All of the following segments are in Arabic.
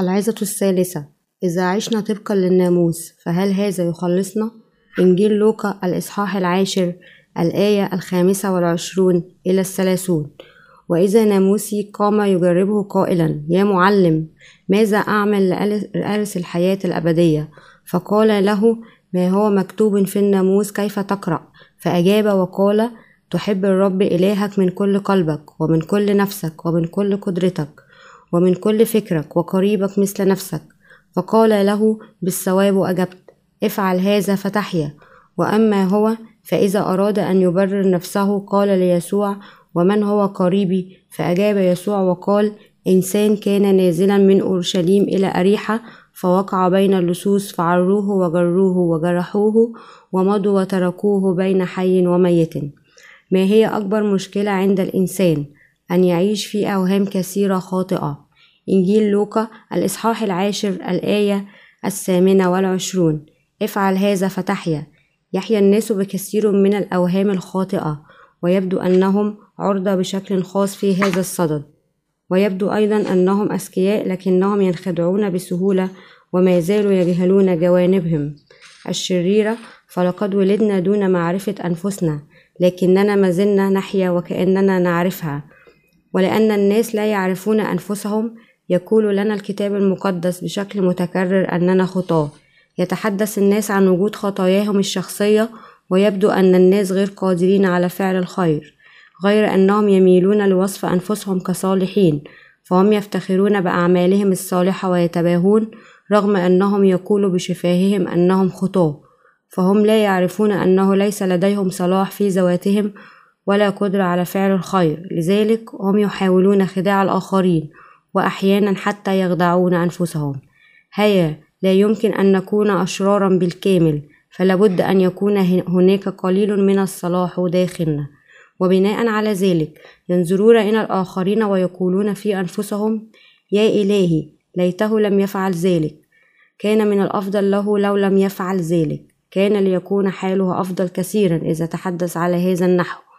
العظة الثالثة. إذا عشنا طبقا للناموس فهل هذا يخلصنا؟ إنجيل لوقا الإصحاح العاشر الآية الخامسة والعشرون إلى الثلاثون. وإذا ناموسي قام يجربه قائلا يا معلم ماذا أعمل لأرث الحياة الأبدية؟ فقال له ما هو مكتوب في الناموس كيف تقرأ؟ فأجاب وقال تحب الرب إلهك من كل قلبك ومن كل نفسك ومن كل قدرتك. ومن كل فكرك وقريبك مثل نفسك. فقال له بالصواب أجبت. افعل هذا فتحيا. وأما هو فإذا أراد أن يبرر نفسه قال ليسوع ومن هو قريبي؟ فأجاب يسوع وقال إنسان كان نازلا من أورشليم إلى أريحة فوقع بين اللصوص فعروه وجروه وجرحوه ومضوا وتركوه بين حي وميت. ما هي أكبر مشكلة عند الإنسان؟ أن يعيش في أوهام كثيرة خاطئة. إنجيل لوقا الإصحاح العاشر الآية الثامنة والعشرون. افعل هذا فتحيا. يحيا الناس بكثير من الأوهام الخاطئة ويبدو أنهم عرضة بشكل خاص في هذا الصدد. ويبدو أيضا أنهم أذكياء لكنهم ينخدعون بسهولة وما زالوا يجهلون جوانبهم. الشريرة فلقد ولدنا دون معرفة أنفسنا لكننا ما زلنا نحيا وكأننا نعرفها. ولأن الناس لا يعرفون أنفسهم يقول لنا الكتاب المقدس بشكل متكرر أننا خطاة. يتحدث الناس عن وجود خطاياهم الشخصية ويبدو أن الناس غير قادرين على فعل الخير غير أنهم يميلون لوصف أنفسهم كصالحين فهم يفتخرون بأعمالهم الصالحة ويتباهون رغم أنهم يقولوا بشفاههم أنهم خطاة. فهم لا يعرفون أنه ليس لديهم صلاح في ذواتهم ولا قدرة على فعل الخير. لذلك هم يحاولون خداع الآخرين وأحيانا حتى يخدعون أنفسهم. هيا لا يمكن أن نكون أشرارا بالكامل فلابد أن يكون هناك قليل من الصلاح داخلنا. وبناء على ذلك ينظرون إلى الآخرين ويقولون في أنفسهم يا إلهي ليته لم يفعل ذلك. كان من الأفضل له لو لم يفعل ذلك. كان ليكون حاله أفضل كثيرا إذا تحدث على هذا النحو.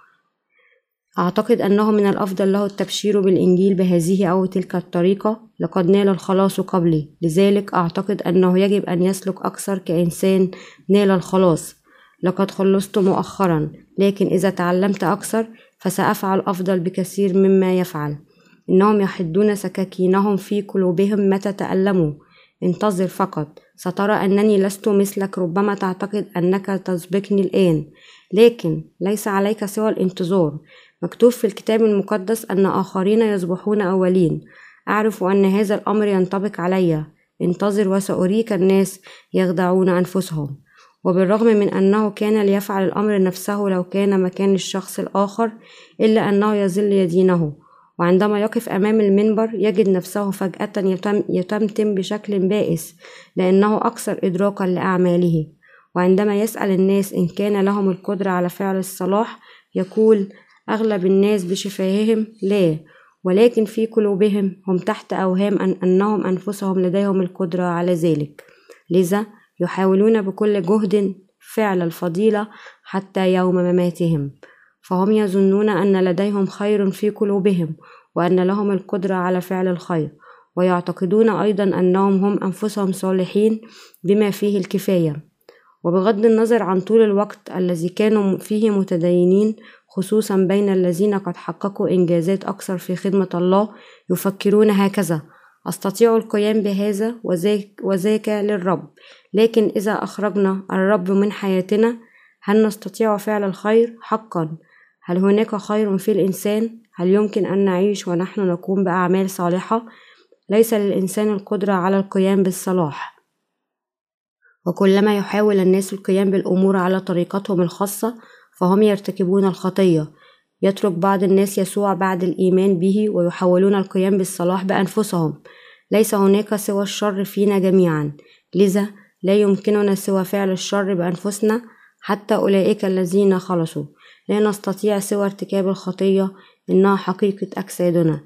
أعتقد أنه من الأفضل له التبشير بالإنجيل بهذه أو تلك الطريقة. لقد نال الخلاص قبلي. لذلك أعتقد أنه يجب أن يسلك أكثر كإنسان نال الخلاص. لقد خلصت مؤخرا. لكن إذا تعلمت أكثر فسأفعل أفضل بكثير مما يفعل. إنهم يحدون سكاكينهم في قلوبهم متى تألموا. انتظر فقط. سترى أنني لست مثلك. ربما تعتقد أنك تسبقني الآن. لكن ليس عليك سوى الانتظار. مكتوب في الكتاب المقدس أن آخرين يصبحون أولين. أعرف أن هذا الأمر ينطبق علي. انتظر وسأريك الناس يخدعون أنفسهم. وبالرغم من أنه كان ليفعل الأمر نفسه لو كان مكان الشخص الآخر إلا أنه يظل يدينه. وعندما يقف أمام المنبر يجد نفسه فجأة يتم يتمتم بشكل بائس لأنه أكثر إدراكا لأعماله. وعندما يسأل الناس إن كان لهم القدرة على فعل الصلاح يقول أغلب الناس بشفاههم لا ولكن في قلوبهم هم تحت أوهام أن أنهم أنفسهم لديهم القدرة على ذلك. لذا يحاولون بكل جهد فعل الفضيلة حتى يوم مماتهم. فهم يظنون أن لديهم خير في قلوبهم وأن لهم القدرة على فعل الخير ويعتقدون أيضا أنهم هم أنفسهم صالحين بما فيه الكفاية. وبغض النظر عن طول الوقت الذي كانوا فيه متدينين خصوصا بين الذين قد حققوا إنجازات أكثر في خدمة الله يفكرون هكذا أستطيع القيام بهذا وذاك, وذاك للرب لكن إذا أخرجنا الرب من حياتنا هل نستطيع فعل الخير؟ حقا. هل هناك خير في الإنسان؟ هل يمكن أن نعيش ونحن نقوم بأعمال صالحة؟ ليس للإنسان القدرة على القيام بالصلاح. وكلما يحاول الناس القيام بالأمور على طريقتهم الخاصة فهم يرتكبون الخطية. يترك بعض الناس يسوع بعد الإيمان به ويحاولون القيام بالصلاح بأنفسهم. ليس هناك سوى الشر فينا جميعا. لذا لا يمكننا سوى فعل الشر بأنفسنا حتى أولئك الذين خلصوا. لا نستطيع سوى ارتكاب الخطية إنها حقيقة أجسادنا.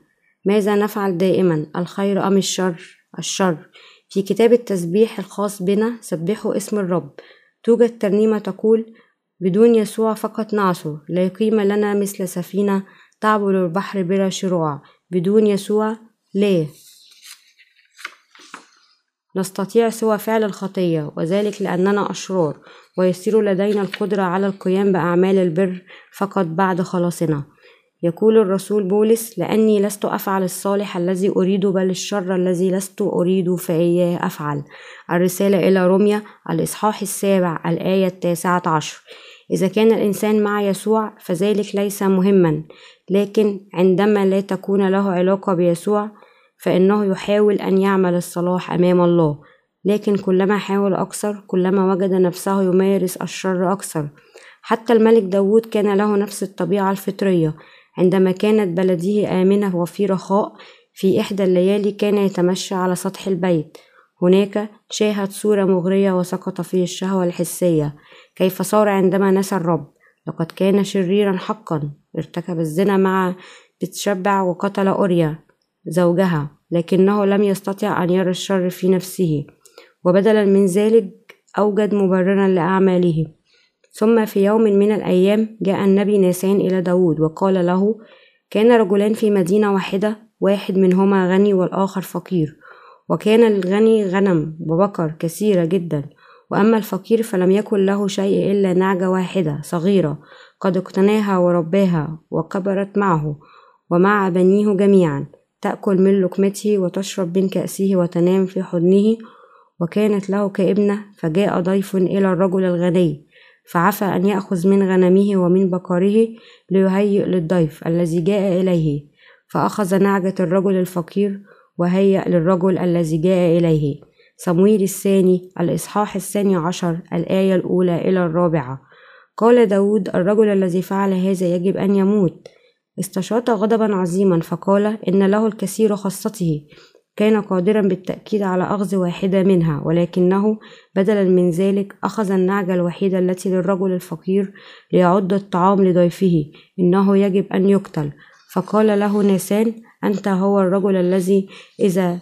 ماذا نفعل دائما؟ الخير أم الشر؟ الشر. في كتاب التسبيح الخاص بنا سبحوا اسم الرب. توجد ترنيمة تقول بدون يسوع فقط نعثر لا قيمة لنا مثل سفينة تعبر البحر بلا شروع. بدون يسوع لا نستطيع سوى فعل الخطية وذلك لأننا أشرار ويصير لدينا القدرة على القيام بأعمال البر فقط بعد خلاصنا. يقول الرسول بولس لأني لست أفعل الصالح الذي أريد بل الشر الذي لست أريد فإياه أفعل. الرسالة إلى روميا الإصحاح السابع الآية التاسعة عشر. إذا كان الإنسان مع يسوع فذلك ليس مهما لكن عندما لا تكون له علاقة بيسوع فإنه يحاول أن يعمل الصلاح أمام الله. لكن كلما حاول أكثر كلما وجد نفسه يمارس الشر أكثر. حتى الملك داود كان له نفس الطبيعة الفطرية عندما كانت بلده آمنة وفي رخاء في إحدى الليالي كان يتمشى على سطح البيت. هناك شاهد صورة مغرية وسقط فيه الشهوة الحسية. كيف صار عندما نسى الرب؟ لقد كان شريرا حقا. ارتكب الزنا مع بتشبع وقتل أوريا زوجها لكنه لم يستطع أن يرى الشر في نفسه. وبدلا من ذلك أوجد مبررا لأعماله. ثم في يوم من الأيام جاء النبي ناسان إلى داود وقال له كان رجلان في مدينة واحدة واحد منهما غني والآخر فقير وكان الغني غنم وبقر كثيرة جدا وأما الفقير فلم يكن له شيء إلا نعجة واحدة صغيرة قد اقتناها ورباها وكبرت معه ومع بنيه جميعا تأكل من لقمته وتشرب من كأسه وتنام في حضنه وكانت له كابنة فجاء ضيف إلى الرجل الغني فعفى أن يأخذ من غنمه ومن بقره ليهيئ للضيف الذي جاء إليه فأخذ نعجة الرجل الفقير وهيأ للرجل الذي جاء إليه. صمويل الثاني الإصحاح الثاني عشر الآية الأولى إلى الرابعة. قال داود الرجل الذي فعل هذا يجب أن يموت. استشاط غضبا عظيما فقال إن له الكثير خاصته. كان قادرا بالتأكيد على أخذ واحدة منها ولكنه بدلا من ذلك أخذ النعجة الوحيدة التي للرجل الفقير ليعد الطعام لضيفه إنه يجب أن يقتل. فقال له ناسان أنت هو الرجل الذي إذا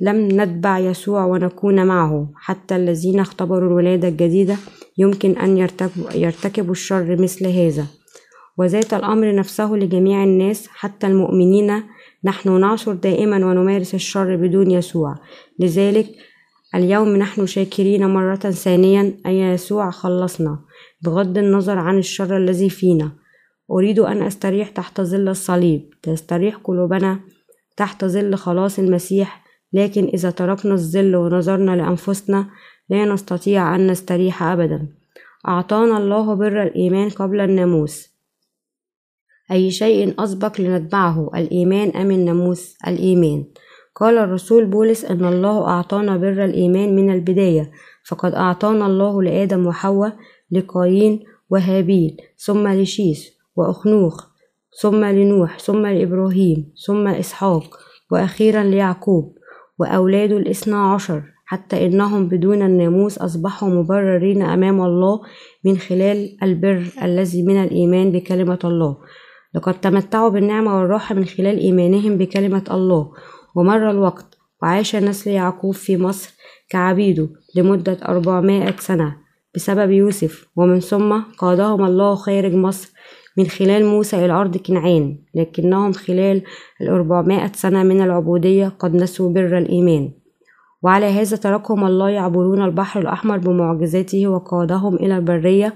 لم نتبع يسوع ونكون معه. حتى الذين اختبروا الولادة الجديدة يمكن أن يرتكبوا, يرتكبوا الشر مثل هذا. وذات الأمر نفسه لجميع الناس حتى المؤمنين نحن نعصر دائما ونمارس الشر بدون يسوع. لذلك اليوم نحن شاكرين مرة ثانيا أن يسوع خلصنا. بغض النظر عن الشر الذي فينا. أريد أن أستريح تحت ظل الصليب. تستريح قلوبنا تحت ظل خلاص المسيح. لكن إذا تركنا الظل ونظرنا لأنفسنا لا نستطيع أن نستريح أبدا. أعطانا الله بر الإيمان قبل الناموس. أي شيء أسبق لنتبعه الإيمان أم الناموس؟ الإيمان. قال الرسول بولس أن الله أعطانا بر الإيمان من البداية فقد أعطانا الله لآدم وحواء لقايين وهابيل ثم لشيس وأخنوخ ثم لنوح ثم لإبراهيم ثم إسحاق وأخيرا ليعقوب وأولاده الاثنى عشر حتى إنهم بدون الناموس أصبحوا مبررين أمام الله من خلال البر الذي من الإيمان بكلمة الله. لقد تمتعوا بالنعمة والراحة من خلال إيمانهم بكلمة الله. ومر الوقت وعاش نسل يعقوب في مصر كعبيده لمدة أربعمائة سنة بسبب يوسف. ومن ثم قادهم الله خارج مصر من خلال موسى إلى أرض كنعان لكنهم خلال الأربعمائة سنة من العبودية قد نسوا بر الإيمان. وعلى هذا تركهم الله يعبرون البحر الأحمر بمعجزاته وقادهم إلى البرية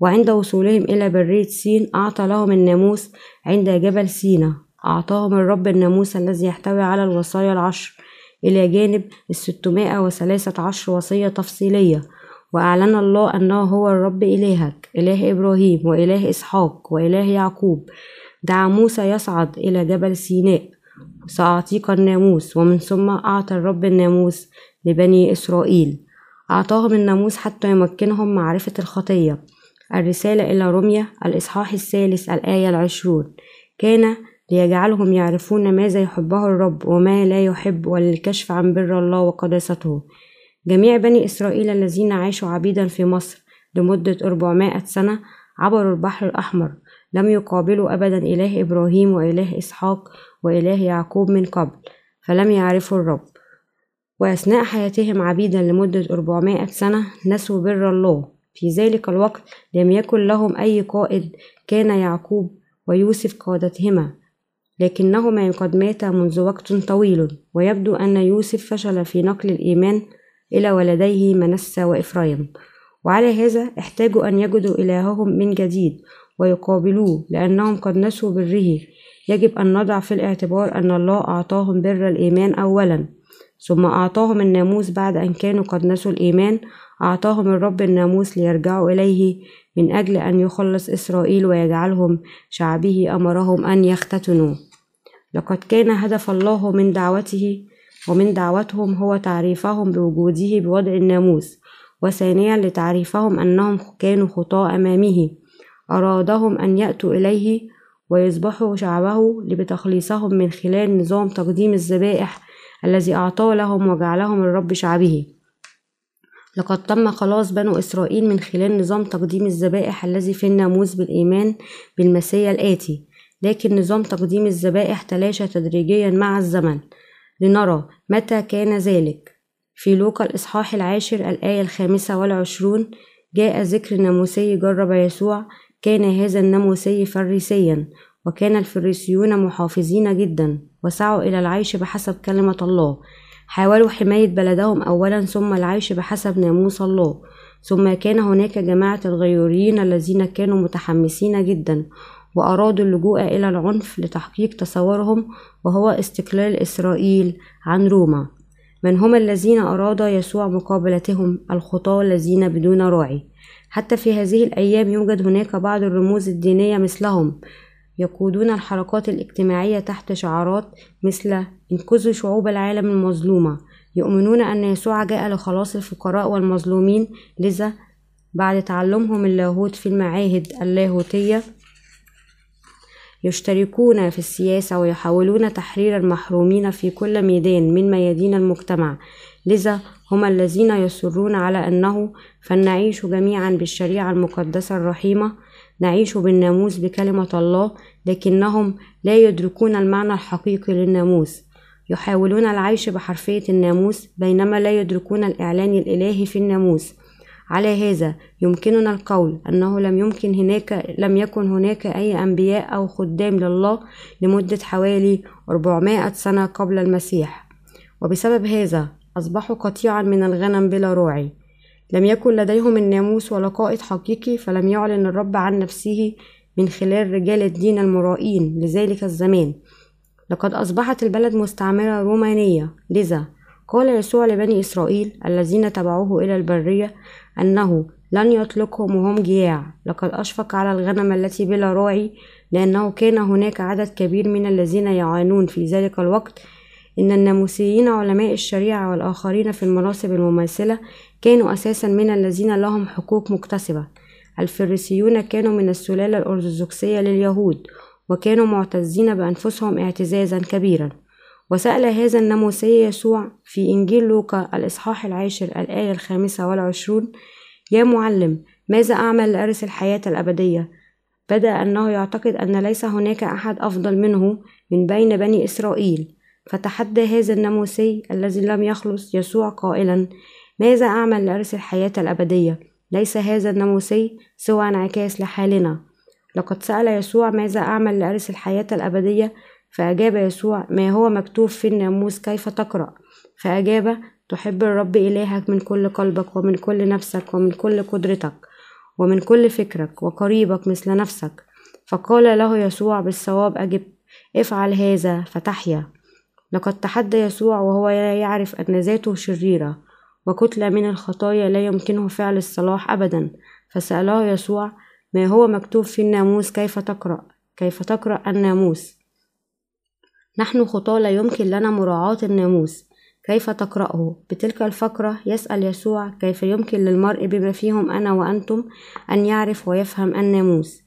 وعند وصولهم إلى برية سين أعطى لهم الناموس عند جبل سينا. أعطاهم الرب الناموس الذي يحتوي على الوصايا العشر إلى جانب الستمائة وثلاثة عشر وصية تفصيلية وأعلن الله أنه هو الرب إلهك إله إبراهيم وإله إسحاق وإله يعقوب. دعا موسى يصعد إلى جبل سيناء. سأعطيك الناموس ومن ثم أعطى الرب الناموس لبني إسرائيل. أعطاهم الناموس حتى يمكنهم معرفة الخطية. الرسالة إلى روميا الإصحاح الثالث الآية العشرون. كان ليجعلهم يعرفون ماذا يحبه الرب وما لا يحب وللكشف عن بر الله وقداسته. جميع بني إسرائيل الذين عاشوا عبيدا في مصر لمدة أربعمائة سنة عبروا البحر الأحمر. لم يقابلوا أبدا إله إبراهيم وإله إسحاق وإله يعقوب من قبل فلم يعرفوا الرب. وأثناء حياتهم عبيدا لمدة أربعمائة سنة نسوا بر الله. في ذلك الوقت لم يكن لهم أي قائد كان يعقوب ويوسف قادتهما لكنهما قد ماتا منذ وقت طويل ويبدو أن يوسف فشل في نقل الإيمان إلى ولديه منسى وإفرايم. وعلى هذا احتاجوا أن يجدوا إلههم من جديد ويقابلوه لأنهم قد نسوا بره يجب أن نضع في الاعتبار أن الله أعطاهم بر الإيمان أولا ثم أعطاهم الناموس بعد أن كانوا قد نسوا الإيمان أعطاهم الرب الناموس ليرجعوا إليه من أجل أن يخلص إسرائيل ويجعلهم شعبه أمرهم أن يختتنوا. لقد كان هدف الله من دعوته ومن دعوتهم هو تعريفهم بوجوده بوضع الناموس وثانيا لتعريفهم أنهم كانوا خطاة أمامه. أرادهم أن يأتوا إليه ويصبحوا شعبه لبتخليصهم من خلال نظام تقديم الذبائح الذي أعطاه لهم وجعلهم الرب شعبه. لقد تم خلاص بنو إسرائيل من خلال نظام تقديم الذبائح الذي في الناموس بالإيمان بالمسيا الآتي لكن نظام تقديم الذبائح تلاشى تدريجيا مع الزمن لنرى متى كان ذلك. في لوقا الإصحاح العاشر الآية الخامسة والعشرون جاء ذكر ناموسي جرب يسوع كان هذا الناموسي فريسيا وكان الفريسيون محافظين جدا وسعوا إلى العيش بحسب كلمة الله. حاولوا حماية بلدهم أولا ثم العيش بحسب ناموس الله. ثم كان هناك جماعة الغيوريين الذين كانوا متحمسين جدا وأرادوا اللجوء إلى العنف لتحقيق تصورهم وهو استقلال إسرائيل عن روما. من هم الذين أراد يسوع مقابلتهم؟ الخطاة الذين بدون راعي. حتى في هذه الأيام يوجد هناك بعض الرموز الدينية مثلهم. يقودون الحركات الاجتماعية تحت شعارات مثل انقذوا شعوب العالم المظلومة. يؤمنون أن يسوع جاء لخلاص الفقراء والمظلومين. لذا بعد تعلمهم اللاهوت في المعاهد اللاهوتية يشتركون في السياسة ويحاولون تحرير المحرومين في كل ميدان من ميادين المجتمع. لذا هم الذين يصرون على أنه فلنعيش جميعا بالشريعة المقدسة الرحيمة. نعيش بالناموس بكلمة الله لكنهم لا يدركون المعنى الحقيقي للناموس. يحاولون العيش بحرفية الناموس بينما لا يدركون الإعلان الإلهي في الناموس. على هذا يمكننا القول أنه لم يمكن هناك لم يكن هناك أي أنبياء أو خدام لله لمدة حوالي 400 سنة قبل المسيح. وبسبب هذا أصبحوا قطيعا من الغنم بلا راعي. لم يكن لديهم الناموس ولا قائد حقيقي فلم يعلن الرب عن نفسه من خلال رجال الدين المرائين لذلك الزمان. لقد أصبحت البلد مستعمرة رومانية. لذا قال يسوع لبني إسرائيل الذين تبعوه إلى البرية أنه لن يطلقهم وهم جياع. لقد أشفق على الغنم التي بلا راعي لأنه كان هناك عدد كبير من الذين يعانون في ذلك الوقت. إن الناموسيين علماء الشريعة والآخرين في المناصب المماثلة كانوا أساسا من الذين لهم حقوق مكتسبة. الفريسيون كانوا من السلالة الأرثوذكسية لليهود. وكانوا معتزين بأنفسهم اعتزازا كبيرا. وسأل هذا الناموسي يسوع في إنجيل لوقا الإصحاح العاشر الآية الخامسة والعشرون يا معلم ماذا أعمل لأرث الحياة الأبدية؟ بدأ أنه يعتقد أن ليس هناك أحد أفضل منه من بين بني إسرائيل. فتحدى هذا الناموسي الذي لم يخلص يسوع قائلا ماذا أعمل لأرث الحياة الأبدية؟ ليس هذا الناموسي سوى انعكاس لحالنا. لقد سأل يسوع ماذا أعمل لأرث الحياة الأبدية؟ فأجاب يسوع ما هو مكتوب في الناموس؟ كيف تقرأ؟ فأجاب تحب الرب إلهك من كل قلبك ومن كل نفسك ومن كل قدرتك ومن كل فكرك وقريبك مثل نفسك. فقال له يسوع بالصواب أجب افعل هذا فتحيا. لقد تحدى يسوع وهو يعرف أن ذاته شريرة وكتلة من الخطايا لا يمكنه فعل الصلاح أبدا. فسأله يسوع ما هو مكتوب في الناموس؟ كيف تقرأ؟ كيف تقرأ الناموس؟ نحن خطاة لا يمكن لنا مراعاة الناموس. كيف تقرأه؟ بتلك الفقرة يسأل يسوع كيف يمكن للمرء بما فيهم أنا وأنتم أن يعرف ويفهم الناموس.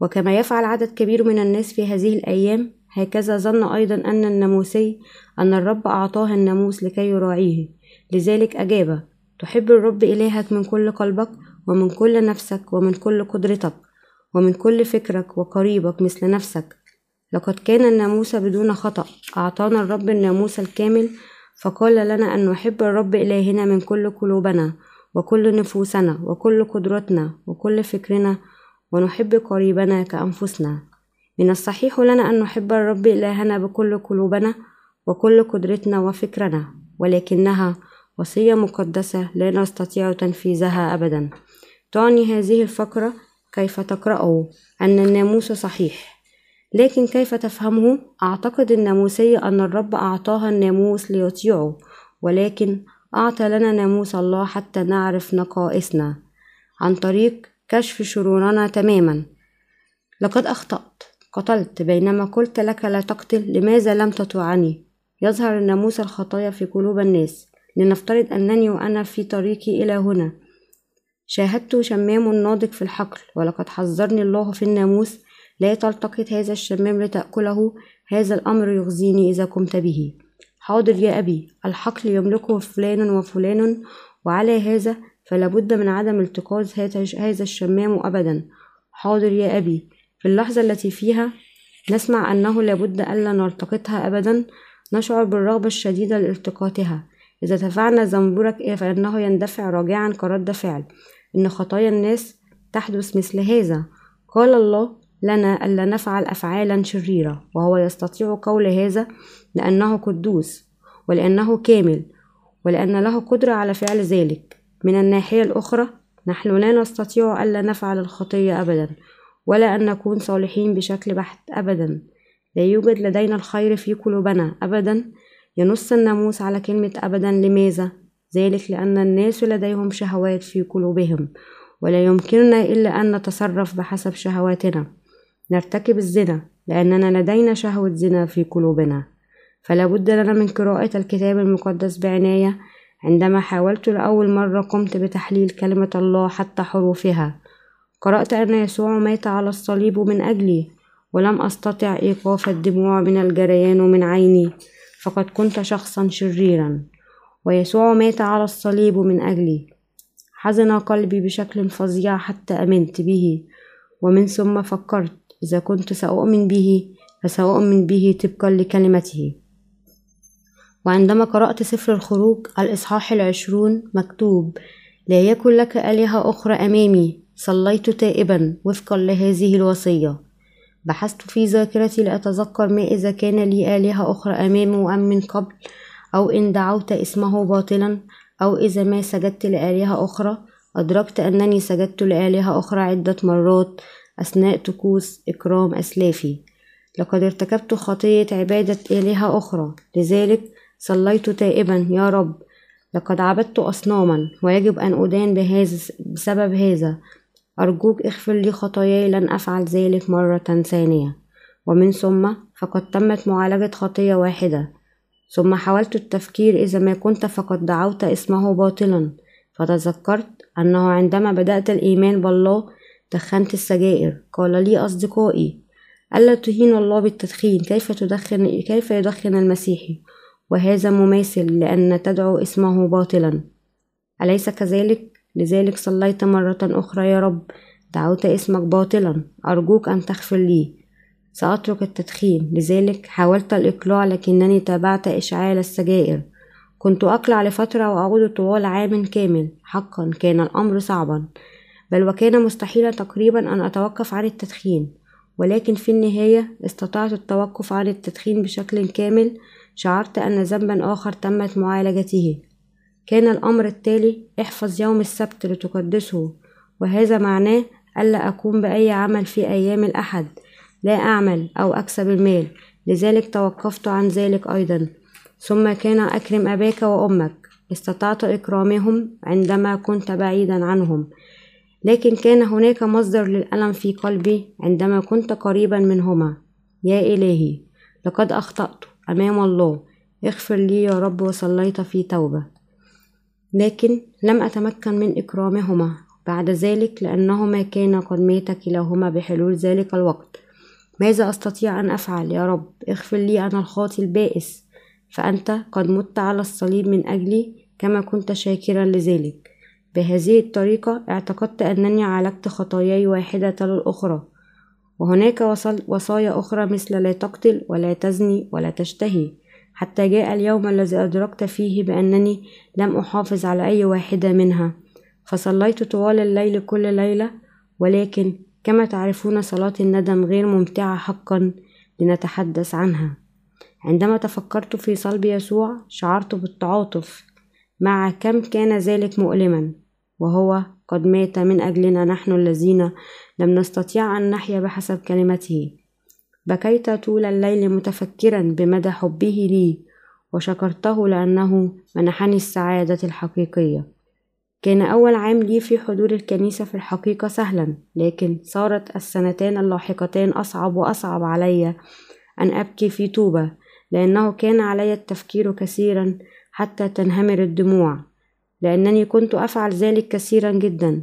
وكما يفعل عدد كبير من الناس في هذه الأيام هكذا ظن أيضا أن الناموسي أن الرب أعطاه الناموس لكي يراعيه. لذلك أجاب تحب الرب إلهك من كل قلبك ومن كل نفسك ومن كل قدرتك ومن كل فكرك وقريبك مثل نفسك. لقد كان الناموس بدون خطأ. أعطانا الرب الناموس الكامل فقال لنا أن نحب الرب إلهنا من كل قلوبنا وكل نفوسنا وكل قدرتنا وكل فكرنا ونحب قريبنا كأنفسنا. من الصحيح لنا أن نحب الرب إلهنا بكل قلوبنا وكل قدرتنا وفكرنا ولكنها وصية مقدسة لا نستطيع تنفيذها أبدا. تعني هذه الفقرة كيف تقرأه؟ أن الناموس صحيح. لكن كيف تفهمه؟ أعتقد الناموسية أن الرب أعطاها الناموس ليطيعه ولكن أعطى لنا ناموس الله حتى نعرف نقائصنا عن طريق كشف شرورنا تماما. لقد أخطأت قتلت بينما قلت لك لا تقتل لماذا لم تطوعني يظهر الناموس الخطايا في قلوب الناس. لنفترض أنني وأنا في طريقي إلى هنا. شاهدت شمام ناضج في الحقل ولقد حذرني الله في الناموس لا تلتقط هذا الشمام لتأكله هذا الأمر يغزيني إذا قمت به. حاضر يا أبي الحقل يملكه فلان وفلان وعلى هذا فلا بد من عدم التقاط هذا الشمام أبدا. حاضر يا أبي في اللحظة التي فيها نسمع أنه لابد ألا نلتقطها أبدا نشعر بالرغبة الشديدة لالتقاطها. إذا دفعنا زنبورك فإنه يندفع راجعا كرد فعل. إن خطايا الناس تحدث مثل هذا. قال الله لنا ألا نفعل أفعالا شريرة. وهو يستطيع قول هذا لأنه قدوس ولأنه كامل ولأن له قدرة على فعل ذلك. من الناحية الأخرى نحن لا نستطيع ألا نفعل الخطية أبدا ولا أن نكون صالحين بشكل بحت أبدا. لا يوجد لدينا الخير في قلوبنا أبدا. ينص الناموس على كلمة أبدا. لماذا؟ ذلك لأن الناس لديهم شهوات في قلوبهم ولا يمكننا إلا أن نتصرف بحسب شهواتنا. نرتكب الزنا لأننا لدينا شهوة زنا في قلوبنا. فلا بد لنا من قراءة الكتاب المقدس بعناية. عندما حاولت لأول مرة قمت بتحليل كلمة الله حتى حروفها. قرأت أن يسوع مات على الصليب من أجلي ولم أستطع إيقاف الدموع من الجريان من عيني فقد كنت شخصا شريرا. ويسوع مات على الصليب من أجلي. حزن قلبي بشكل فظيع حتى أمنت به ومن ثم فكرت إذا كنت سأؤمن به فسأؤمن به طبقا لكلمته. وعندما قرأت سفر الخروج الإصحاح العشرون مكتوب لا يكن لك آلهة أخرى أمامي صليت تائبا وفقا لهذه الوصية. بحثت في ذاكرتي لأتذكر ما إذا كان لي آلهة أخرى أمامه أم من قبل أو إن دعوت اسمه باطلا أو إذا ما سجدت لآلهة أخرى. أدركت أنني سجدت لآلهة أخرى عدة مرات أثناء طقوس إكرام أسلافي. لقد ارتكبت خطية عبادة آلهة أخرى. لذلك صليت تائبا يا رب. لقد عبدت أصناما ويجب أن أدان بهذا بسبب هذا. أرجوك اغفر لي خطاياي لن أفعل ذلك مرة ثانية. ومن ثم فقد تمت معالجة خطية واحدة. ثم حاولت التفكير إذا ما كنت فقد دعوت اسمه باطلا فتذكرت أنه عندما بدأت الإيمان بالله دخنت السجائر. قال لي أصدقائي ألا تهين الله بالتدخين؟ كيف تدخن كيف يدخن المسيحي وهذا مماثل لأن تدعو اسمه باطلا. أليس كذلك؟ لذلك صليت مرة أخرى يا رب. دعوت اسمك باطلا. أرجوك أن تغفر لي. سأترك التدخين. لذلك حاولت الإقلاع لكنني تابعت إشعال السجائر. كنت أقلع لفترة وأعود طوال عام كامل. حقا كان الأمر صعبا بل وكان مستحيلا تقريبا أن أتوقف عن التدخين. ولكن في النهاية استطعت التوقف عن التدخين بشكل كامل. شعرت أن ذنبا آخر تمت معالجته. كان الأمر التالي احفظ يوم السبت لتقدسه. وهذا معناه ألا أقوم بأي عمل في أيام الأحد. لا أعمل أو أكسب المال. لذلك توقفت عن ذلك أيضا. ثم كان أكرم أباك وأمك. استطعت إكرامهم عندما كنت بعيدا عنهم. لكن كان هناك مصدر للألم في قلبي عندما كنت قريبا منهما. يا إلهي لقد أخطأت أمام الله. اغفر لي يا رب وصليت في توبة. لكن لم أتمكن من إكرامهما. بعد ذلك لأنهما كانا قد مات كلاهما بحلول ذلك الوقت. ماذا أستطيع أن أفعل؟ يا رب اغفر لي أنا الخاطي البائس. فأنت قد مت على الصليب من أجلي كما كنت شاكرا لذلك. بهذه الطريقة اعتقدت أنني عالجت خطاياي واحدة للأخرى. وهناك وصايا أخرى مثل لا تقتل ولا تزني ولا تشتهي حتى جاء اليوم الذي أدركت فيه بأنني لم أحافظ على أي واحدة منها. فصليت طوال الليل كل ليلة ولكن كما تعرفون صلاة الندم غير ممتعة حقا لنتحدث عنها. عندما تفكرت في صلب يسوع شعرت بالتعاطف مع كم كان ذلك مؤلما وهو قد مات من أجلنا نحن الذين لم نستطيع أن نحيا بحسب كلمته. بكيت طول الليل متفكرا بمدى حبه لي وشكرته لأنه منحني السعادة الحقيقية. كان أول عام لي في حضور الكنيسة في الحقيقة سهلا لكن صارت السنتان اللاحقتان أصعب وأصعب علي أن أبكي في توبة لأنه كان علي التفكير كثيرا حتى تنهمر الدموع لأنني كنت أفعل ذلك كثيرا جدا.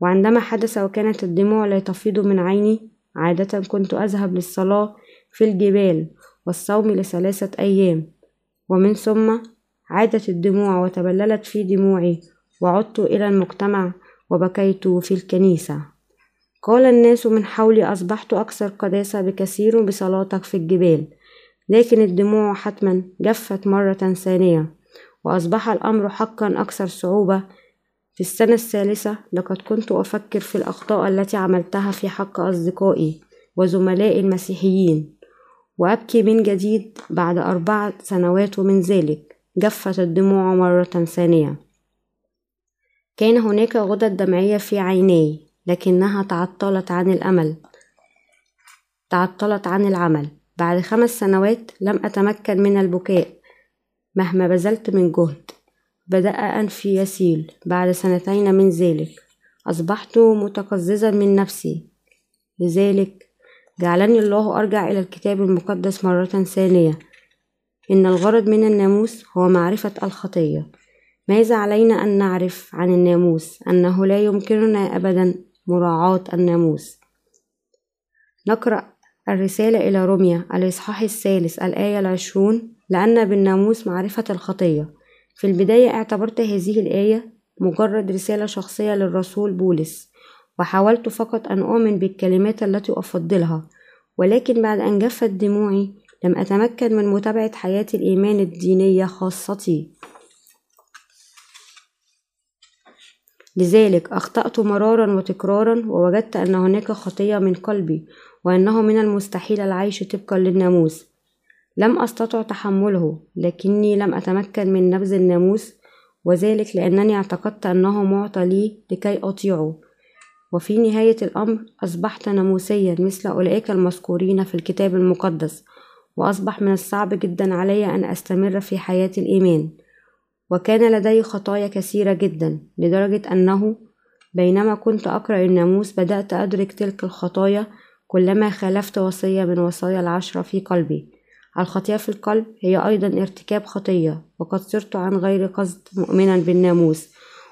وعندما حدث وكانت الدموع لا تفيض من عيني عادة كنت أذهب للصلاة في الجبال والصوم لثلاثة أيام ومن ثم عادت الدموع وتبللت في دموعي وعدت إلى المجتمع وبكيت في الكنيسة. قال الناس من حولي أصبحت أكثر قداسة بكثير بصلاتك في الجبال لكن الدموع حتما جفت مرة ثانية وأصبح الأمر حقا أكثر صعوبة. في السنة الثالثة لقد كنت أفكر في الأخطاء التي عملتها في حق أصدقائي وزملائي المسيحيين وأبكي من جديد بعد أربع سنوات من ذلك جفت الدموع مرة ثانية. كان هناك غدد دمعية في عيني لكنها تعطلت عن الأمل. تعطلت عن العمل. بعد خمس سنوات لم أتمكن من البكاء مهما بذلت من جهد. بدأ أنفي يسيل بعد سنتين من ذلك. أصبحت متقززا من نفسي. لذلك جعلني الله أرجع إلى الكتاب المقدس مرة ثانية. إن الغرض من الناموس هو معرفة الخطية. ماذا علينا أن نعرف عن الناموس؟ أنه لا يمكننا أبدا مراعاة الناموس. نقرأ الرسالة إلى روميا الإصحاح الثالث الآية العشرون. لأن بالناموس معرفة الخطية. في البداية اعتبرت هذه الآية مجرد رسالة شخصية للرسول بولس وحاولت فقط أن أؤمن بالكلمات التي أفضلها. ولكن بعد أن جفت دموعي لم أتمكن من متابعة حياة الإيمان الدينية خاصتي. لذلك أخطأت مرارا وتكرارا ووجدت أن هناك خطية من قلبي وأنه من المستحيل العيش طبقا للناموس. لم أستطع تحمله لكني لم أتمكن من نبذ الناموس وذلك لأنني اعتقدت أنه معطى لي لكي أطيعه. وفي نهاية الأمر أصبحت ناموسيا مثل أولئك المذكورين في الكتاب المقدس وأصبح من الصعب جدا علي أن أستمر في حياة الإيمان. وكان لدي خطايا كثيرة جدا لدرجة أنه بينما كنت أقرأ الناموس بدأت أدرك تلك الخطايا كلما خالفت وصية من وصايا العشرة في قلبي. الخطيئة في القلب هي أيضا ارتكاب خطية وقد صرت عن غير قصد مؤمنا بالناموس.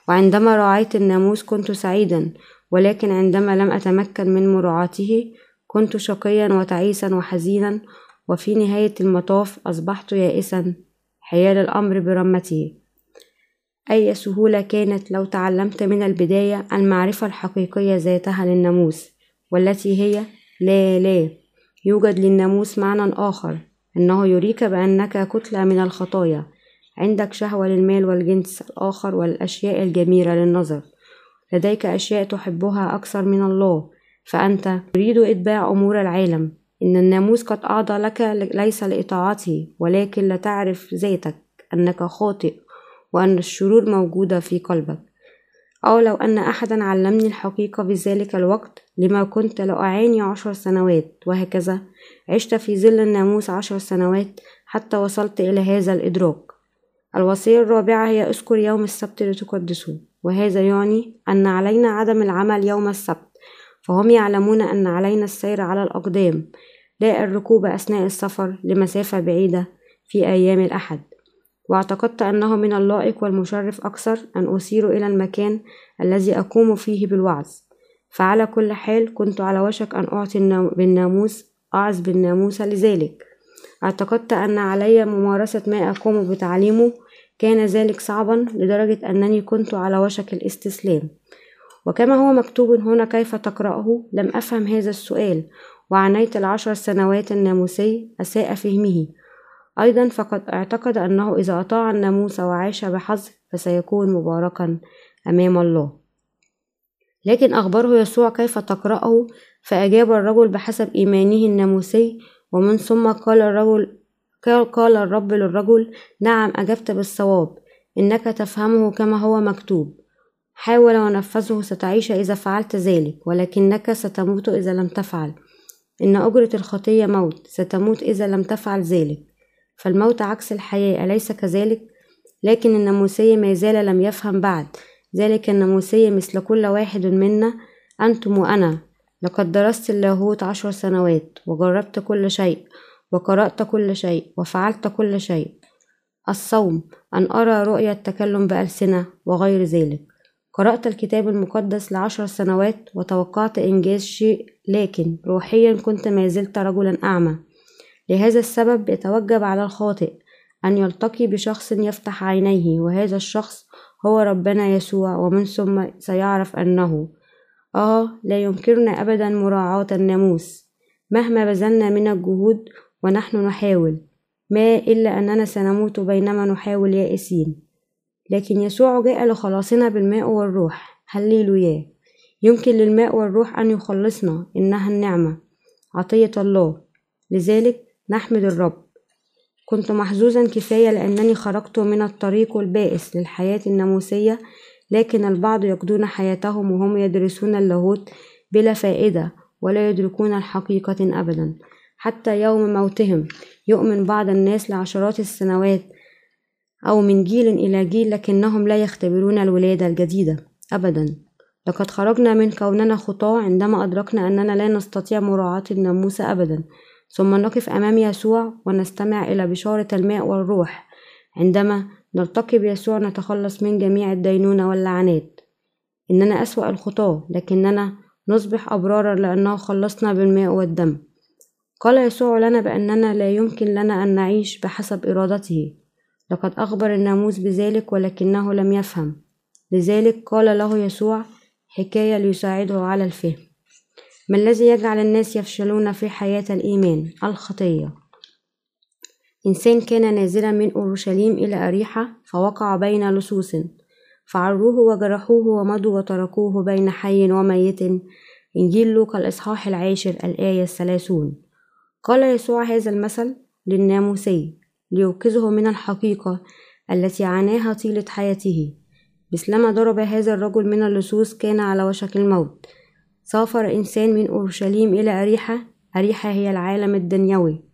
وعندما راعيت الناموس كنت سعيدا ولكن عندما لم أتمكن من مراعاته كنت شقيا وتعيسا وحزينا. وفي نهاية المطاف أصبحت يائسا حيال الأمر برمته. أي سهولة كانت لو تعلمت من البداية المعرفة الحقيقية ذاتها للناموس والتي هي لا لا يوجد للناموس معنى آخر إنه يريك بأنك كتلة من الخطايا عندك شهوة للمال والجنس الآخر والأشياء الجميلة للنظر. لديك أشياء تحبها أكثر من الله فأنت تريد إتباع أمور العالم. إن الناموس قد أعطى لك ليس لإطاعته ولكن لتعرف ذاتك أنك خاطئ. وأن الشرور موجودة في قلبك. أو لو أن أحدا علمني الحقيقة في ذلك الوقت لما كنت لأعاني عشر سنوات وهكذا عشت في ظل الناموس عشر سنوات حتى وصلت إلى هذا الإدراك. الوصية الرابعة هي اذكر يوم السبت لتقدسه وهذا يعني أن علينا عدم العمل يوم السبت. فهم يعلمون أن علينا السير على الأقدام لا الركوب أثناء السفر لمسافة بعيدة في أيام الأحد. واعتقدت أنه من اللائق والمشرف أكثر أن أسير إلى المكان الذي أقوم فيه بالوعظ. فعلى كل حال كنت على وشك أن أعطي بالناموس أعظ بالناموس لذلك. اعتقدت أن علي ممارسة ما أقوم بتعليمه كان ذلك صعبا لدرجة أنني كنت على وشك الاستسلام. وكما هو مكتوب هنا كيف تقرأه؟ لم أفهم هذا السؤال. وعنيت العشر سنوات الناموسي أساء فهمه. أيضا فقد اعتقد أنه إذا أطاع الناموس وعاش بحظ فسيكون مباركا أمام الله. لكن أخبره يسوع كيف تقرأه؟ فأجاب الرجل بحسب إيمانه الناموسي ومن ثم قال الرجل قال الرب للرجل نعم أجبت بالصواب إنك تفهمه كما هو مكتوب. حاول ونفذه ستعيش إذا فعلت ذلك ولكنك ستموت إذا لم تفعل. إن أجرة الخطية موت ستموت إذا لم تفعل ذلك. فالموت عكس الحياة أليس كذلك؟ لكن الناموسي ما زال لم يفهم بعد. ذلك الناموسي مثل كل واحد منا أنتم وأنا. لقد درست اللاهوت عشر سنوات وجربت كل شيء وقرأت كل شيء وفعلت كل شيء. الصوم أن أرى رؤية التكلم بألسنة وغير ذلك. قرأت الكتاب المقدس لعشر سنوات وتوقعت إنجاز شيء لكن روحيا كنت ما زلت رجلا أعمى. لهذا السبب يتوجب على الخاطئ أن يلتقي بشخص يفتح عينيه وهذا الشخص هو ربنا يسوع ومن ثم سيعرف أنه آه لا يمكننا أبدا مراعاة الناموس. مهما بذلنا من الجهود ونحن نحاول ما إلا أننا سنموت بينما نحاول يائسين. لكن يسوع جاء لخلاصنا بالماء والروح. هللويا. يمكن للماء والروح أن يخلصنا إنها النعمة. عطية الله. لذلك نحمد الرب. كنت محظوظا كفاية لأنني خرجت من الطريق البائس للحياة الناموسية لكن البعض يقضون حياتهم وهم يدرسون اللاهوت بلا فائدة ولا يدركون الحقيقة أبدا. حتى يوم موتهم يؤمن بعض الناس لعشرات السنوات أو من جيل إلى جيل لكنهم لا يختبرون الولادة الجديدة أبدا. لقد خرجنا من كوننا خطاة عندما أدركنا أننا لا نستطيع مراعاة الناموس أبدا. ثم نقف أمام يسوع ونستمع إلى بشارة الماء والروح. عندما نلتقي بيسوع نتخلص من جميع الدينونة واللعنات. إننا أسوأ الخطاة لكننا نصبح أبرارا لأنه خلصنا بالماء والدم. قال يسوع لنا بأننا لا يمكن لنا أن نعيش بحسب إرادته. لقد أخبر الناموس بذلك ولكنه لم يفهم. لذلك قال له يسوع حكاية ليساعده على الفهم. ما الذي يجعل الناس يفشلون في حياة الإيمان؟ الخطية. إنسان كان نازلا من أورشليم إلى أريحة فوقع بين لصوص فعروه وجرحوه ومضوا وتركوه بين حي وميت. إنجيل لوقا الإصحاح العاشر الآية الثلاثون. قال يسوع هذا المثل للناموسي ليوقظه من الحقيقة التي عاناها طيلة حياته. مثلما ضرب هذا الرجل من اللصوص كان على وشك الموت. سافر إنسان من أورشليم إلى أريحة. أريحة هي العالم الدنيوي.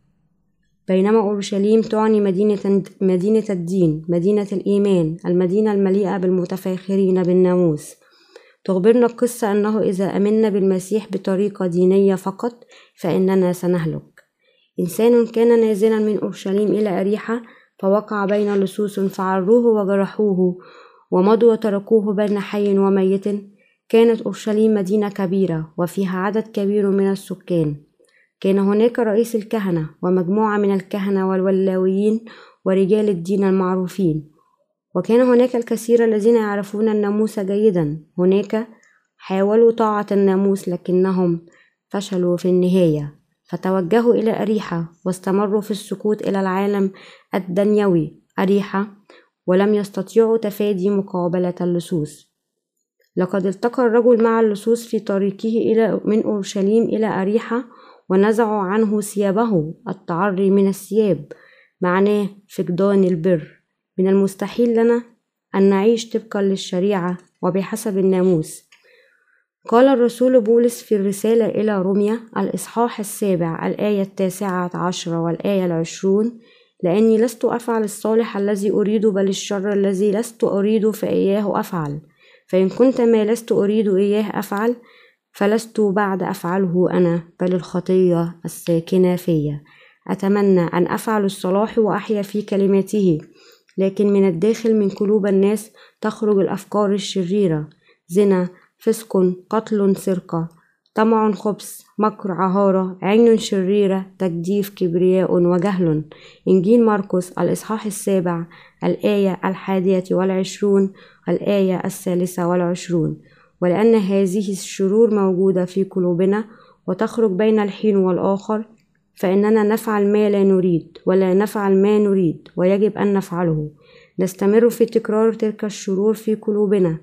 بينما أورشليم تعني مدينة, مدينة الدين مدينة الإيمان المدينة المليئة بالمتفاخرين بالناموس. تخبرنا القصة أنه إذا أمنا بالمسيح بطريقة دينية فقط فإننا سنهلك. إنسان كان نازلا من أورشليم إلى أريحة فوقع بين لصوص فعروه وجرحوه ومضوا وتركوه بين حي وميت. كانت أورشليم مدينة كبيرة وفيها عدد كبير من السكان. كان هناك رئيس الكهنة ومجموعة من الكهنة والولاويين ورجال الدين المعروفين. وكان هناك الكثير الذين يعرفون الناموس جيدا. هناك حاولوا طاعة الناموس لكنهم فشلوا في النهاية فتوجهوا إلى أريحة واستمروا في السقوط إلى العالم الدنيوي. أريحة ولم يستطيعوا تفادي مقابلة اللصوص. لقد التقى الرجل مع اللصوص في طريقه إلى من أورشليم إلى أريحة ونزعوا عنه ثيابه التعري من الثياب معناه فقدان البر. من المستحيل لنا أن نعيش طبقا للشريعة وبحسب الناموس. قال الرسول بولس في الرسالة إلى روميا الإصحاح السابع الآية التاسعة عشرة والآية العشرون لأني لست أفعل الصالح الذي أريد بل الشر الذي لست أريد فإياه أفعل. فإن كنت ما لست أريد إياه أفعل فلست بعد أفعله أنا بل الخطية الساكنة فيا. أتمنى أن أفعل الصلاح وأحيا في كلماته لكن من الداخل من قلوب الناس تخرج الأفكار الشريرة. زنا فسق قتل سرقة. طمع خبث مكر عهارة عين شريرة تجديف كبرياء وجهل. إنجيل مرقس الإصحاح السابع الآية الحادية والعشرون الآية الثالثة والعشرون. ولأن هذه الشرور موجودة في قلوبنا وتخرج بين الحين والآخر فإننا نفعل ما لا نريد ولا نفعل ما نريد ويجب أن نفعله. نستمر في تكرار تلك الشرور في قلوبنا.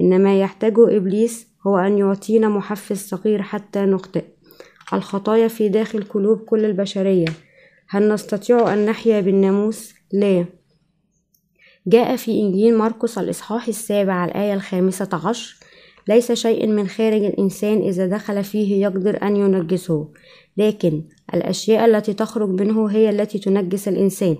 إنما يحتاجه إبليس هو أن يعطينا محفز صغير حتى نخطئ. الخطايا في داخل قلوب كل البشرية. هل نستطيع أن نحيا بالناموس؟ لا. جاء في إنجيل مرقس الإصحاح السابع الآية الخامسة عشر ليس شيء من خارج الإنسان إذا دخل فيه يقدر أن ينجسه. لكن الأشياء التي تخرج منه هي التي تنجس الإنسان.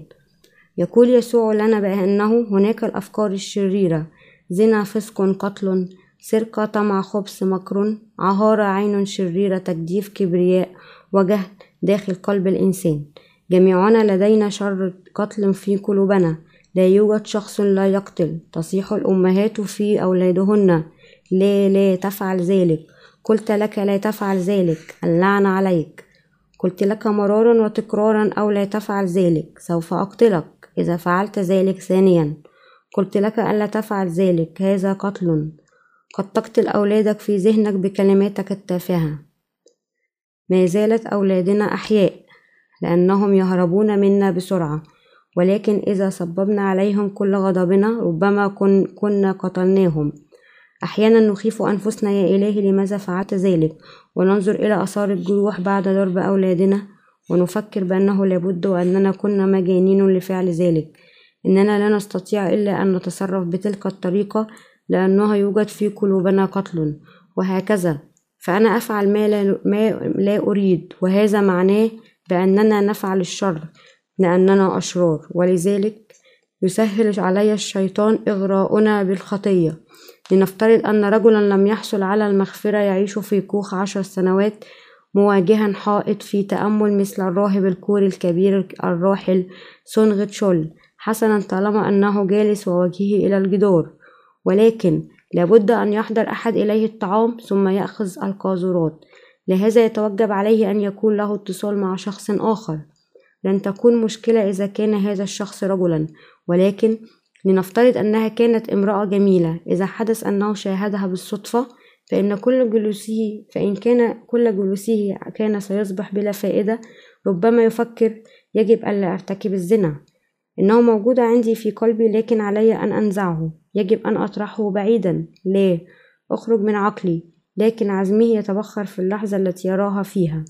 يقول يسوع لنا بأنه هناك الأفكار الشريرة زنا فسق قتل سرقة طمع خبث مكر عهارة عين شريرة تجديف كبرياء وجهل داخل قلب الإنسان. جميعنا لدينا شر قتل في قلوبنا. لا يوجد شخص لا يقتل. تصيح الأمهات في أولادهن. لا لا تفعل ذلك. قلت لك لا تفعل ذلك. اللعنة عليك. قلت لك مرارا وتكرارا أو لا تفعل ذلك. سوف أقتلك. إذا فعلت ذلك ثانيا. قلت لك ألا تفعل ذلك. هذا قتل. قد تقتل أولادك في ذهنك بكلماتك التافهة. ما زالت أولادنا أحياء لأنهم يهربون منا بسرعة. ولكن إذا صببنا عليهم كل غضبنا ربما كن كنا قتلناهم. أحيانا نخيف أنفسنا يا إلهي لماذا فعلت ذلك؟ وننظر إلى آثار الجروح بعد ضرب أولادنا ونفكر بأنه لابد وأننا كنا مجانين لفعل ذلك. إننا لا نستطيع إلا أن نتصرف بتلك الطريقة لأنها يوجد في قلوبنا قتل وهكذا. فأنا أفعل ما لا, ما لا أريد وهذا معناه بأننا نفعل الشر لأننا أشرار. ولذلك يسهل علي الشيطان إغراؤنا بالخطية. لنفترض أن رجلا لم يحصل على المغفرة يعيش في كوخ عشر سنوات مواجها حائط في تأمل مثل الراهب الكوري الكبير الراحل سونغ تشول حسنا طالما أنه جالس ووجهه إلى الجدار. ولكن لابد أن يحضر أحد إليه الطعام ثم يأخذ القاذورات. لهذا يتوجب عليه أن يكون له اتصال مع شخص آخر. لن تكون مشكلة إذا كان هذا الشخص رجلا ولكن لنفترض أنها كانت امرأة جميلة. إذا حدث أنه شاهدها بالصدفة فإن كل جلوسه فإن كان كل جلوسه كان سيصبح بلا فائدة ربما يفكر يجب ألا أرتكب الزنا. إنه موجود عندي في قلبي لكن علي أن أنزعه. يجب أن أطرحه بعيدا. لا. أخرج من عقلي. لكن عزمه يتبخر في اللحظة التي يراها فيها.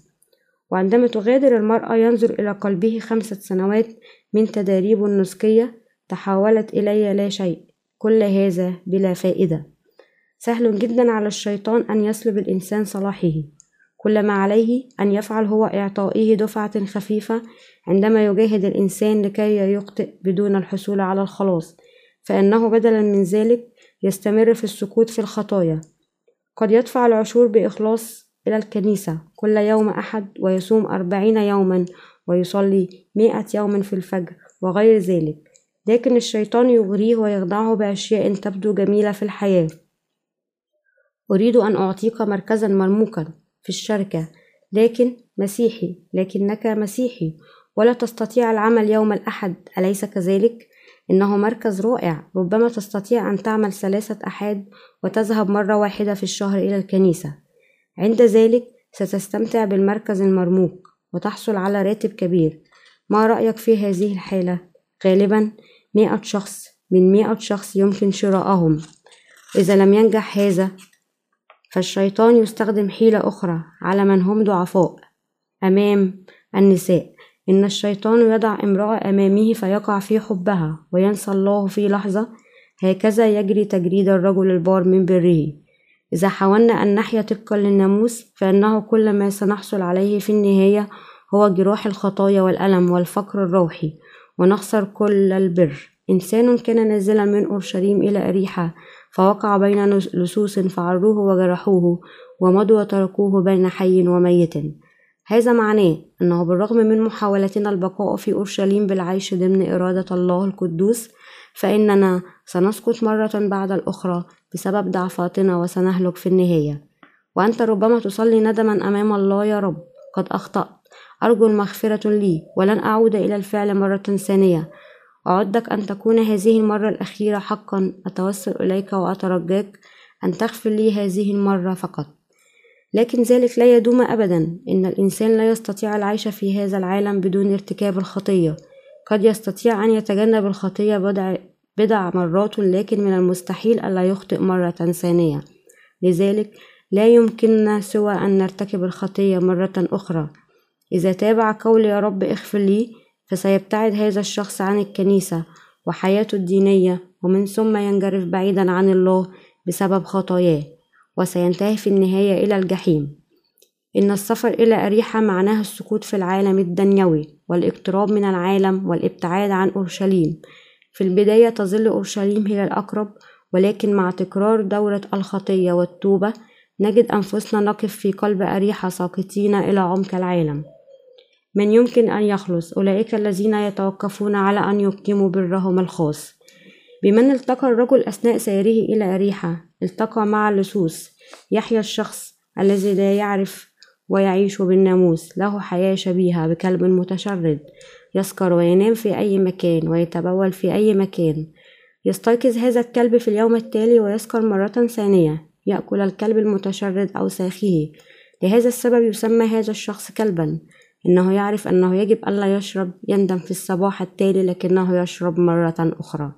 وعندما تغادر المرأة ينظر إلى قلبه خمسة سنوات من تداريب النسكية تحولت إلي لا شيء. كل هذا بلا فائدة. سهل جدا على الشيطان أن يسلب الإنسان صلاحه. كل ما عليه أن يفعل هو إعطائه دفعة خفيفة عندما يجاهد الإنسان لكي يخطئ بدون الحصول على الخلاص فإنه بدلا من ذلك يستمر في السكوت في الخطايا. قد يدفع العشور بإخلاص إلى الكنيسة كل يوم أحد ويصوم أربعين يوما ويصلي مائة يوم في الفجر وغير ذلك لكن الشيطان يغريه ويخدعه بأشياء تبدو جميلة في الحياة. أريد أن أعطيك مركزا مرموقا. في الشركة. لكن مسيحي لكنك مسيحي ولا تستطيع العمل يوم الأحد. أليس كذلك؟ إنه مركز رائع. ربما تستطيع أن تعمل ثلاثة أحاد وتذهب مرة واحدة في الشهر إلى الكنيسة. عند ذلك ستستمتع بالمركز المرموق وتحصل على راتب كبير. ما رأيك في هذه الحالة؟ غالبا مئة شخص من مئة شخص يمكن شراءهم. إذا لم ينجح هذا فالشيطان يستخدم حيلة أخرى على من هم ضعفاء أمام النساء. إن الشيطان يضع امرأة أمامه فيقع في حبها وينسى الله في لحظة. هكذا يجري تجريد الرجل البار من بره. إذا حاولنا أن نحيا طبقا للناموس فإنه كل ما سنحصل عليه في النهاية هو جراح الخطايا والألم والفقر الروحي. ونخسر كل البر. إنسان كان نازلا من أورشليم إلى أريحة فوقع بين لصوص فعروه وجرحوه ومضوا وتركوه بين حي وميت. هذا معناه أنه بالرغم من محاولتنا البقاء في أورشليم بالعيش ضمن إرادة الله القدوس فإننا سنسقط مرة بعد الأخرى بسبب ضعفاتنا وسنهلك في النهاية. وأنت ربما تصلي ندما أمام الله يا رب. قد أخطأت. أرجو المغفرة لي ولن أعود إلى الفعل مرة ثانية. أعدك أن تكون هذه المرة الأخيرة حقا. أتوسل إليك وأترجاك أن تغفر لي هذه المرة فقط. لكن ذلك لا يدوم أبدا. إن الإنسان لا يستطيع العيش في هذا العالم بدون ارتكاب الخطية. قد يستطيع أن يتجنب الخطية بضع, بضع مرات لكن من المستحيل ألا يخطئ مرة ثانية. لذلك لا يمكننا سوى أن نرتكب الخطية مرة أخرى. إذا تابع قول يا رب اغفر لي فسيبتعد هذا الشخص عن الكنيسة وحياته الدينية ومن ثم ينجرف بعيدا عن الله بسبب خطاياه وسينتهي في النهاية إلى الجحيم. إن السفر إلى أريحة معناه السقوط في العالم الدنيوي والإقتراب من العالم والإبتعاد عن أورشليم. في البداية تظل أورشليم هي الأقرب ولكن مع تكرار دورة الخطية والتوبة نجد أنفسنا نقف في قلب أريحة ساقطين إلى عمق العالم. من يمكن أن يخلص أولئك الذين يتوقفون على أن يقيموا برهم الخاص. بمن التقى الرجل أثناء سيره إلى أريحة التقى مع اللصوص يحيى الشخص الذي لا يعرف ويعيش بالناموس له حياة شبيهة بكلب متشرد يسكر وينام في أي مكان ويتبول في أي مكان. يستيقظ هذا الكلب في اليوم التالي ويسكر مرة ثانية. يأكل الكلب المتشرد أو ساخيه. لهذا السبب يسمى هذا الشخص كلبا. إنه يعرف أنه يجب ألا يشرب يندم في الصباح التالي لكنه يشرب مرة أخرى.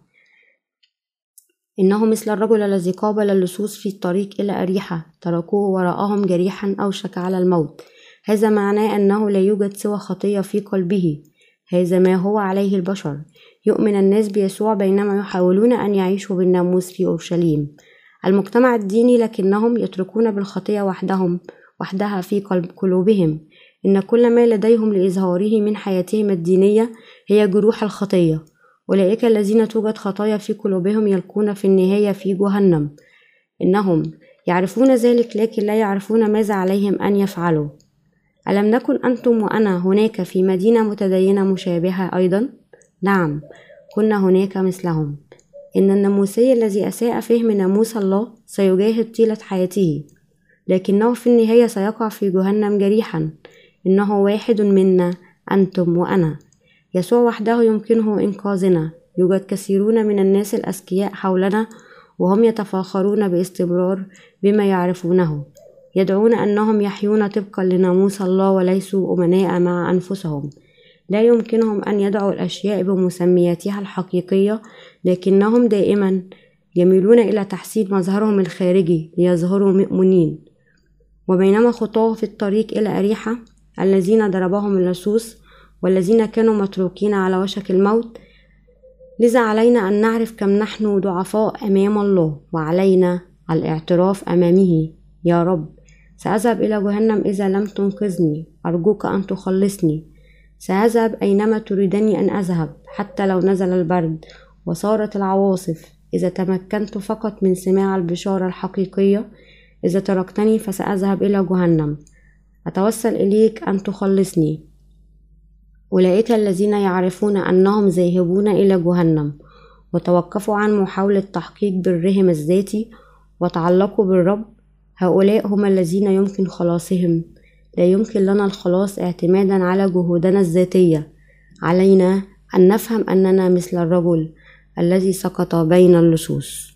إنه مثل الرجل الذي قابل اللصوص في الطريق إلى أريحة تركوه وراءهم جريحا أوشك على الموت. هذا معناه أنه لا يوجد سوى خطية في قلبه. هذا ما هو عليه البشر. يؤمن الناس بيسوع بينما يحاولون أن يعيشوا بالناموس في أورشليم. المجتمع الديني لكنهم يتركون بالخطية وحدهم وحدها في قلب قلوبهم. إن كل ما لديهم لإظهاره من حياتهم الدينية هي جروح الخطية. أولئك الذين توجد خطايا في قلوبهم يلقون في النهاية في جهنم. إنهم يعرفون ذلك لكن لا يعرفون ماذا عليهم أن يفعلوا. ألم نكن أنتم وأنا هناك في مدينة متدينة مشابهة أيضا؟ نعم كنا هناك مثلهم. إن الناموسي الذي أساء فهم ناموس الله سيجاهد طيلة حياته لكنه في النهاية سيقع في جهنم جريحا. إنه واحد منا أنتم وأنا. يسوع وحده يمكنه إنقاذنا. يوجد كثيرون من الناس الأذكياء حولنا وهم يتفاخرون باستمرار بما يعرفونه. يدعون أنهم يحيون طبقا لناموس الله وليسوا أمناء مع أنفسهم. لا يمكنهم أن يدعوا الأشياء بمسمياتها الحقيقية لكنهم دائما يميلون إلى تحسين مظهرهم الخارجي ليظهروا مؤمنين. وبينما خطاه في الطريق إلى أريحة الذين ضربهم اللصوص والذين كانوا متروكين على وشك الموت. لذا علينا أن نعرف كم نحن ضعفاء أمام الله وعلينا الاعتراف أمامه. يا رب سأذهب إلى جهنم إذا لم تنقذني. أرجوك أن تخلصني. سأذهب أينما تريدني أن أذهب حتى لو نزل البرد وصارت العواصف. إذا تمكنت فقط من سماع البشارة الحقيقية إذا تركتني فسأذهب إلى جهنم. أتوسل إليك أن تخلصني. أولئك الذين يعرفون أنهم ذاهبون إلى جهنم وتوقفوا عن محاولة تحقيق برهم الذاتي وتعلقوا بالرب. هؤلاء هم الذين يمكن خلاصهم. لا يمكن لنا الخلاص اعتمادا على جهودنا الذاتية. علينا أن نفهم أننا مثل الرجل الذي سقط بين اللصوص.